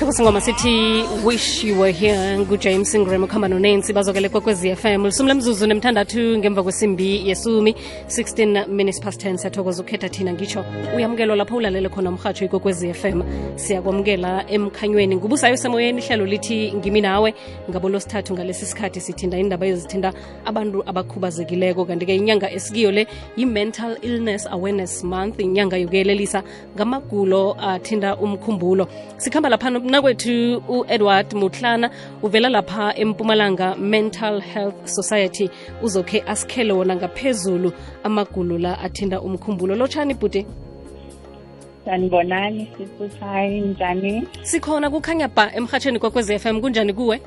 isihloko singoma sithi wish you were here ngujames ingram ukuhamba nonensi bazokele kwekwezi FM lisumi lemzuzu nemthandathu ngemva kwesimbi yesumi 16 minutes past 10 siyathokoza ukhetha thina ngitsho uyamukelwa lapho ulalele khona umhatsho ikwekwezi FM siyakwamukela emkhanyweni. Ngubusayo semoyeni ihlelo lithi ngimi nawe ngabo losithathu ngalesi sikhathi sithinda indaba ezithinda abantu abakhubazekileko. Kanti-ke inyanga esikiyo le yi-mental illness awareness month inyanga yokuyelelisa ngamagulo athinda umkhumbulo. Sikhamba lapha nakwethu u-edward mutlana uvela lapha empumalanga mental health society. Uzokhe asikhele wona ngaphezulu amagulu la athinda umkhumbulo. Lotshani bhuti sanibonani njani? Sikhona kukhanya ba emhatsheni kwakwez FM kunjani kuwe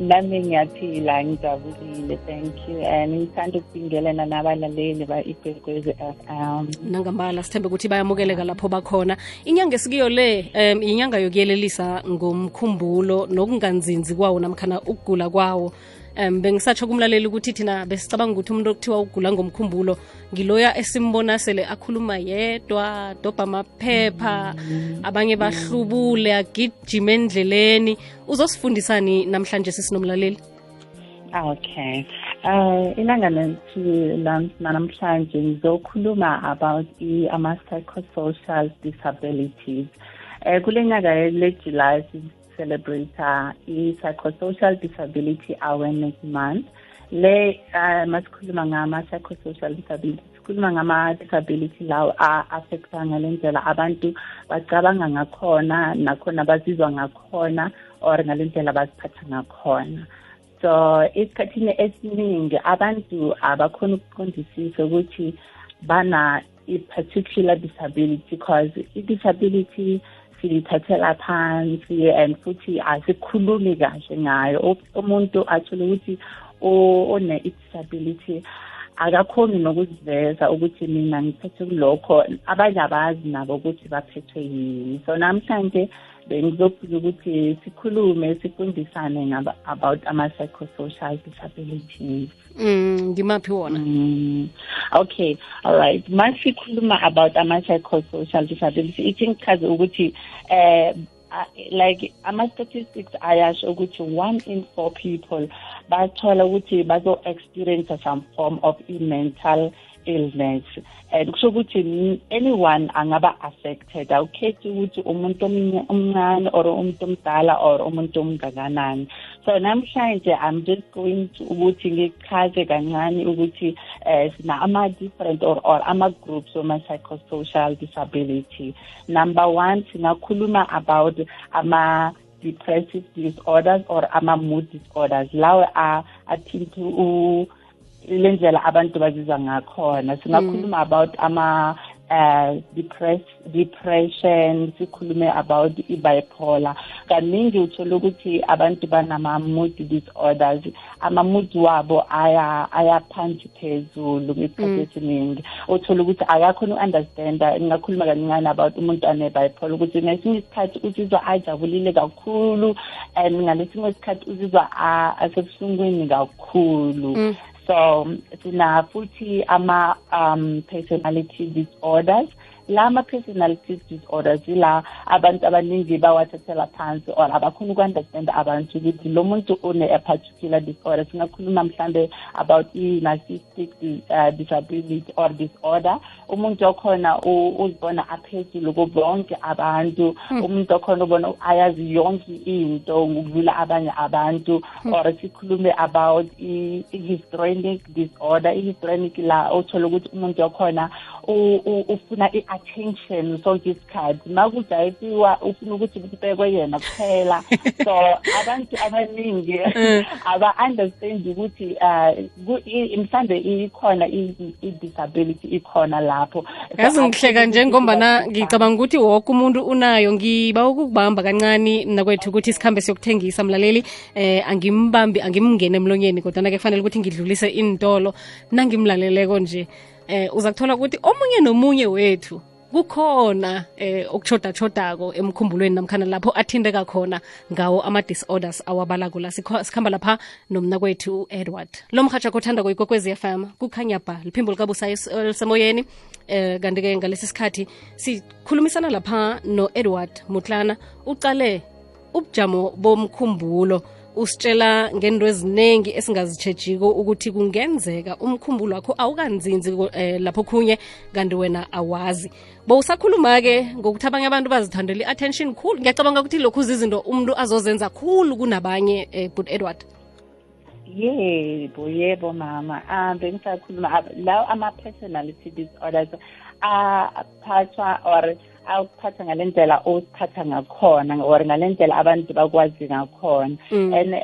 nami ngiyaphila ngijabulile thank you. And ngithanda ukubingelana nabalaleli ba-ikwekwezi f m. Nangambala sithembe ukuthi bayamukeleka lapho bakhona. Inyanga esikiyo le um inyanga yokuyelelisa ngomkhumbulo nokunganzinzi kwawo namkhana ukugula kwawo um bengisatsho kumlaleli ukuthi thina besicabanga ukuthi umuntu okuthiwa ugula ngomkhumbulo ngiloya esimbona sele akhuluma yedwa dobha amaphepha abanye bahlubule agijima endleleni. Uzosifundisani namhlanje sisinomlaleli? Okay. Uh ilanga namhlanje ngizokhuluma about ama-psychosocial disabilities. Um kule nyaka le-july celebrate i-psychosocial disability awareness month. Le uh, masikhuluma ngama-psychosocial disability sikhuluma ngama-disability lawo a-affecta ngale ndlela abantu bacabanga ngakhona nakhona bazizwa ngakhona or ngale ndlela baziphatha ngakhona. So esikhathini esiningi abantu abakhona ukuqondisisa ukuthi bana i-particular disability because i-disability siyithathela phansi and futhi asikhulumi kahle ngayo. Umuntu athole ukuthi one-disability akakhoni nokuziveza ukuthi mina ngiphethe kulokho abanye abazi nabo ukuthi baphethwe yini. So namhlanje bengizofuna ukuthi sikhulume sifundisane about ama-psychosocial disabilities. Mm ngimaphi wona? Mm. okay all right. Masikhuluma about ama-psychosocial disability ithi ngichaze ukuthi eh like ama-statistics ayasho ukuthi one in four people bathola ukuthi bazo-experience some form of i-mental illness. And kusho ukuthi anyone angaba affected awukhethi ukuthi umuntu omncane or umuntu omdala or umuntu omngakanani. So namhlanje i'm just going to ukuthi ngichaze kancane ukuthi um sina ama-different or, or ama-groups wama-psychosocial disability. Number one singakhuluma about ama depressive disorders or ama-mood disorders. Lawo athinta le ndlela abantu bazizwa ngakhona. Singakhuluma about ama uh depress depression sikhulume about i-bipolar. Kaningi uthola ukuthi abantu banama-mood disorders. Ama-mood wabo aya ayaphansi phezulu ngesikhathi esiningi. Uthola ukuthi akakhona uku-understanda ngingakhuluma kancane about umuntu ane-bipolar ukuthi ngesinye isikhathi uzizwa ajabulile kakhulu and ngalesinye isikhathi uzizwa asebuhlungwini kakhulu. Mm. So sina futhi ama um personality disorders. La ma-personality disorders ila abantu abaningi bawathathela phansi or abakhona uku-understand abantu ukuthi lo muntu une-a particular disorder. Singakhuluma mhlambe about i-narcissistic uh, disability or disorder. Umuntu okhona uzibona aphezulu kubonke abantu. Umuntu okhona ubona ayazi yonke into ukudlula abanye abantu or sikhulume about i-histronic disorder. I-histronic la uthola ukuthi umuntu okhona ufuna i-attention sonke isikhathi ma kujayifiwa ufuna ukuthi kubekwe yena kuphela. So abantu abaningi aba-understandi ukuthi um mhlambe ikhona i-disability ikhona lapho. Yazi ngihleka njengombana ngicabanga ukuthi woke umuntu unayo. Ngiba ukukubamba kancane nakwethu ukuthi isikhambe siyokuthengisa mlaleli. Eh angimbambi angimngene emlonyeni kodwana-ke kufanele ukuthi ngidlulise intolo nangimlaleleko nje eh uzakuthola ukuthi omunye nomunye wethu kukhona eh okuchoda-chodako emkhumbulweni namkhana lapho athindeka khona ngawo ama-disorders awabala kula sikhamba lapha nomna kwethu u-edward. Lo mhatsha kothanda koyikokwezi FM kukhanya ba liphimbo likabusa lisemoyeni. Eh kanti-ke ngalesi sikhathi sikhulumisana lapha no-edward mutlana uqale ubujamo bomkhumbulo usitshela ngento eziningi esingazitshejiko ukuthi kungenzeka umkhumbulo wakho awukanzinzi eh, lapho khunye kanti wena awazi. Bowusakhuluma-ke ngokuthi abanye abantu bazithandela i-attention khulu. Ngiyacabanga ukuthi lokhu zizinto umuntu azozenza khulu kunabanye eh, but edward. Yebo yebo mama. Um bengisakhuluma la ama-personality disorders aphathwa or awuphatha ngale ndlela osiphatha ngakhona or ngale ndlela abantu bakwazi ngakhona. And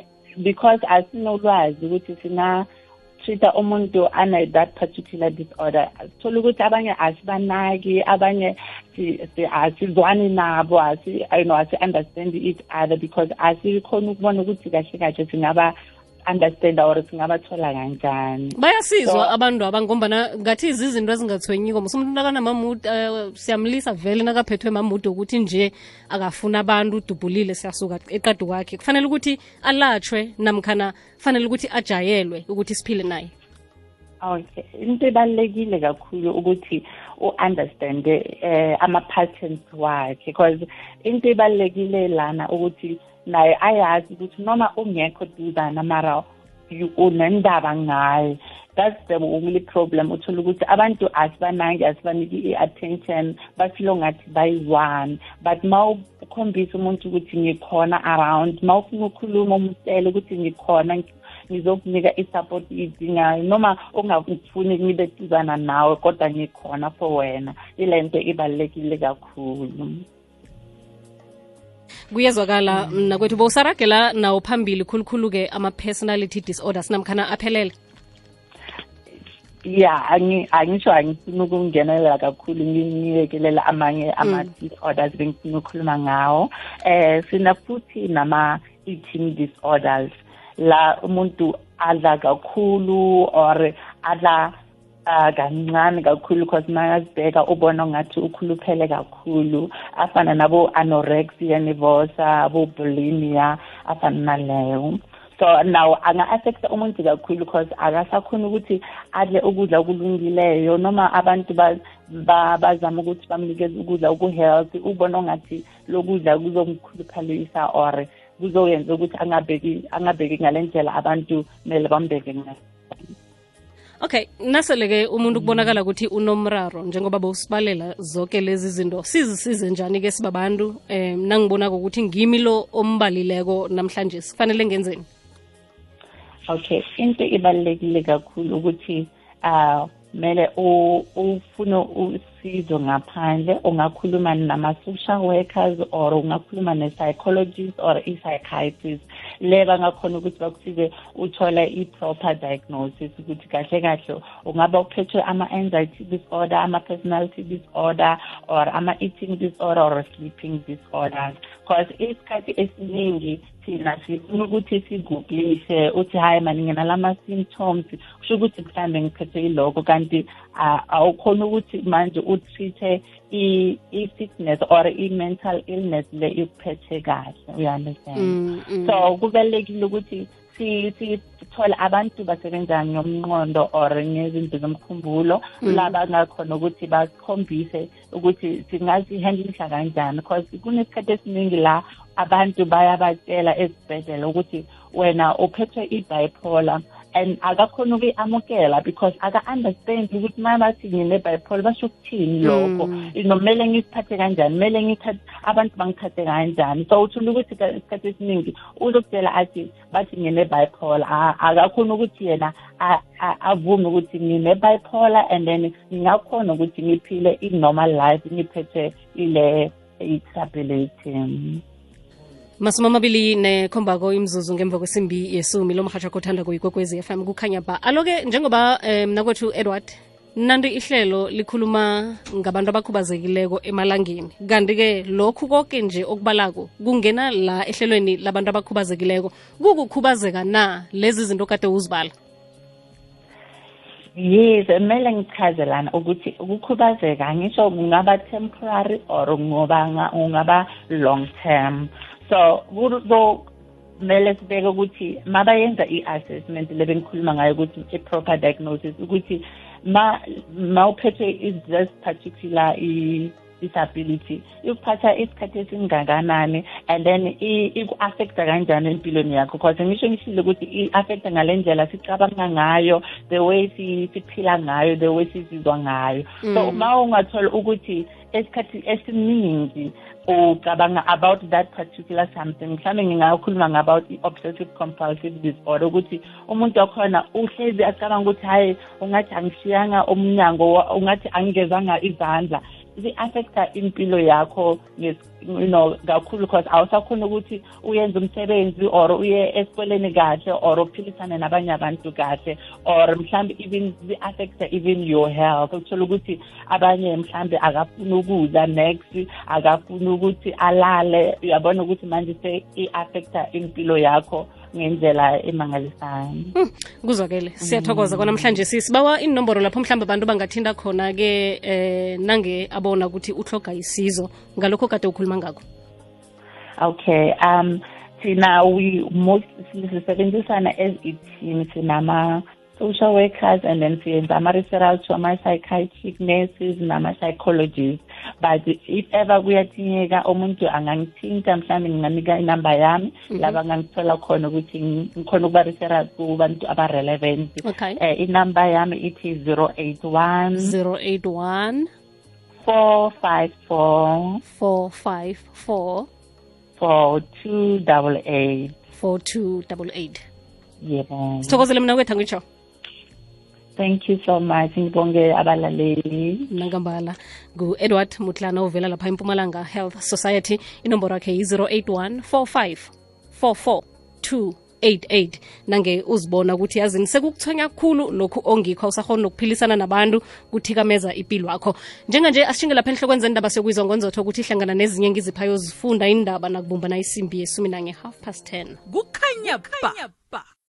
because asinolwazi ukuthi singa treata umuntu ane that particular disorder thola ukuthi abanye asibanaki abanye asizwani nabo asi you know asi understand each other because asikhona ukubona ukuthi kahle kahle singaba understand or singabathola kanjani. Bayasizwa so, abantu abangombana ngathi izinto ezingathwenyiko mse umuntu nakanamamudi uh, siyamlisa vele nakaphethwe mamudi ukuthi nje akafuna abantu udubhulile siyasuka eqadi kwakhe. Kufanele ukuthi alatshwe namkhana kufanele ukuthi ajayelwe ukuthi siphile naye. Okay. Into ebalulekile kakhulu ukuthi u-understande eh, ama-patterns wakhe because into ebalulekile lana ukuthi naye ayazi ukuthi noma ungekho duzana mara unendaba ngaye. That's the only problem. Uthola ukuthi abantu asibanangi asibaniki i-attention. Bafilo ngathi bayi-one. But ma ukhombisa umuntu ukuthi ngikhona around ma ufuna ukhuluma umtshele ukuthi ngikhona ngizokunika i-support idingayo. Noma ungafuni ngibe duzana nawe kodwa ngikhona for wena. Ile nto ibalulekile kakhulu. Kuyezwakala mna kwethu bowusaragela nawo phambili khulukhulu-ke ama-personality disorders namkhana aphelele. Ya angisho angifuni ukungenelela kakhulu ngiyekelela amanye ama-disorders bengifuna ukukhuluma ngawo. Eh sina futhi nama-eating disorders. La umuntu adla kakhulu or adla kancane kakhulu because mayazibheka ubona ngathi ukhuluphele kakhulu. Afana nabo anorexia nervosa abo bulimia afana naleyo. So now anga-affecta umuntu kakhulu because akasakhona ukuthi adle ukudla okulungileyo noma abantu bazama ukuthi bamnikeze ukudla oku-healthy. Ubona ongathi lokudla kuzomkhuluphalisa or kuzoyenza ukuthi angabheki angabheki ngale ndlela abantu kumele bambeke ngayo. Okay nasele-ke umuntu kubonakala ukuthi unomraro njengoba bowusibalela zonke lezi zinto. Sizisize njani-ke sibabantu? Um nangibonako ukuthi ngimi lo ombalileko namhlanje sifanele ngenzeni? Okay into ibalulekile kakhulu ukuthi uh kumele ufune usizo ngaphandle ungakhuluma nama-social workers or ungakhuluma ne-psychologist or i-psychiatrist. Le bangakhona ukuthi bakusize uthole i-proper diagnosis ukuthi kahle kahle ungaba uphethwe ama-anxiety disorder ama-personality disorder or ama-eating disorder or sleeping disorders. Because isikhathi esiningi thina sifuna ukuthi siguglishe uthi hayi mani nginalama-symptoms kusho ukuthi mhlawumbe ngiphethwe yiloko kanti awukhona ukuthi manje utreat-e i-sickness or i-mental illness le ikuphethe kahle uya-understand mm, mm. so kubalulekile ukuthi sithole abantu basebenza ngomnqondo or ngezinto zomkhumbulo mm. laba ngakhona ukuthi bakhombise ukuthi singazihandlisha kanjani because kunesikhathi esiningi la abantu bayabatshela ezibhedlela ukuthi wena uphethwe i-bipolar and akakhona ukuyi-amukela because aka-understand ukuthi ma bathi ngine-bipolar basho ukuthini lokho nomele ngiziphathe kanjani kumele abantu bangithathe kanjani. So uthula ukuthi isikhathi esiningi uzokutshela athi bathi ngine-bipolar akakhona ukuthi yena avume ukuthi ngine-bipolar and then ngingakhona ukuthi ngiphile i-normal life ngiphethe ile disability masumi amabili nekhombako imzuzu ngemva kwesimbi yesumi lo mhatsha kothanda kuyikwekwezi FM kukhanya ba. Aloke njengoba um mna kwethu edward nanto ihlelo likhuluma ngabantu abakhubazekileko emalangeni. Kanti-ke lokhu konke nje okubalako kungena la ehlelweni labantu abakhubazekileko. Kukukhubazeka na? Lezi zinto kade uzibala. Yes kumele ngichazelana ukuthi ukukhubazeka ngisho kungaba temporary or kungaba long term so kumele sibeke ukuthi mabayenza i-assessment le bengikhuluma ngayo ukuthi i-proper diagnosis ukuthi ma ma is this particular disability ikuphatha isikhathi esingakanani and then i- iku-affecta kanjani empilweni yakho? Because ngisho ngishile ukuthi i-affecta ngale ndlela sicabanga ngayo the way si- siphila ngayo the way sizizwa ngayo. So uma ungathola ukuthi esikhathi esiningi ucabanga about that particular something mhlawumbe ngingakhuluma ngabout i-obsessive compulsive disorder ukuthi umuntu wakhona uhlezi acabanga ukuthi hayi ungathi angishiyanga umnyango wa- ungathi angigezanga izandla. Zi-affecta impilo yakho you know kakhulu because awusakhona ukuthi uyenze umsebenzi or uye esikoleni kahle or uphilisane nabanye abantu kahle or mhlambe even zi-affecta even your health. Uthola ukuthi abanye mhlambe akafuni ukudla next akafuni ukuthi alale. Uyabona ukuthi manje se-i-affecta impilo yakho. Ngendlela emangalisayo. Kuzwakele siyathokoza kwanamhlanje sisibawa inomboro lapho mhlawumbe abantu bangathinda khona-ke eh nange abona ukuthi uhloga isizo ngalokho kade ukhuluma ngakho. Okay. Um thina we most sisebenzisana as iteam team. Sinama social workers and then siyenza ama-referral to ama-psychiatric nurses nama-psychologists but if ever kuyadingeka umuntu angangithinta mhlawumbe nginganika inamba yami laba ngangithola khona ukuthi ngikhona ukuba-referral kubantu aba-relevant. Okay. Um inamba yami ithi zero eight one 081 four five four 454 four four two double eight. 4288 yebo. Sithokozele mina ngitsho Thank you so much. Ngibonge abalaleli. nangambala. Ngu-edward mutlana ovela lapha impumalanga health society. Inomboro yakhe yi-081 45 44 288 nange uzibona ukuthi yazini sekukuthonya kukhulu lokhu ongikho. Usahona nokuphilisana nabantu kuthikameza impilo yakho njenganje asishinge lapha enhlokweni zendaba siyokuyizwa ngonzotho ukuthi ihlangana nezinye ngiziphayo zifunda indaba nakubumbana isimbi yesumi nange half past 10 kukhanya ba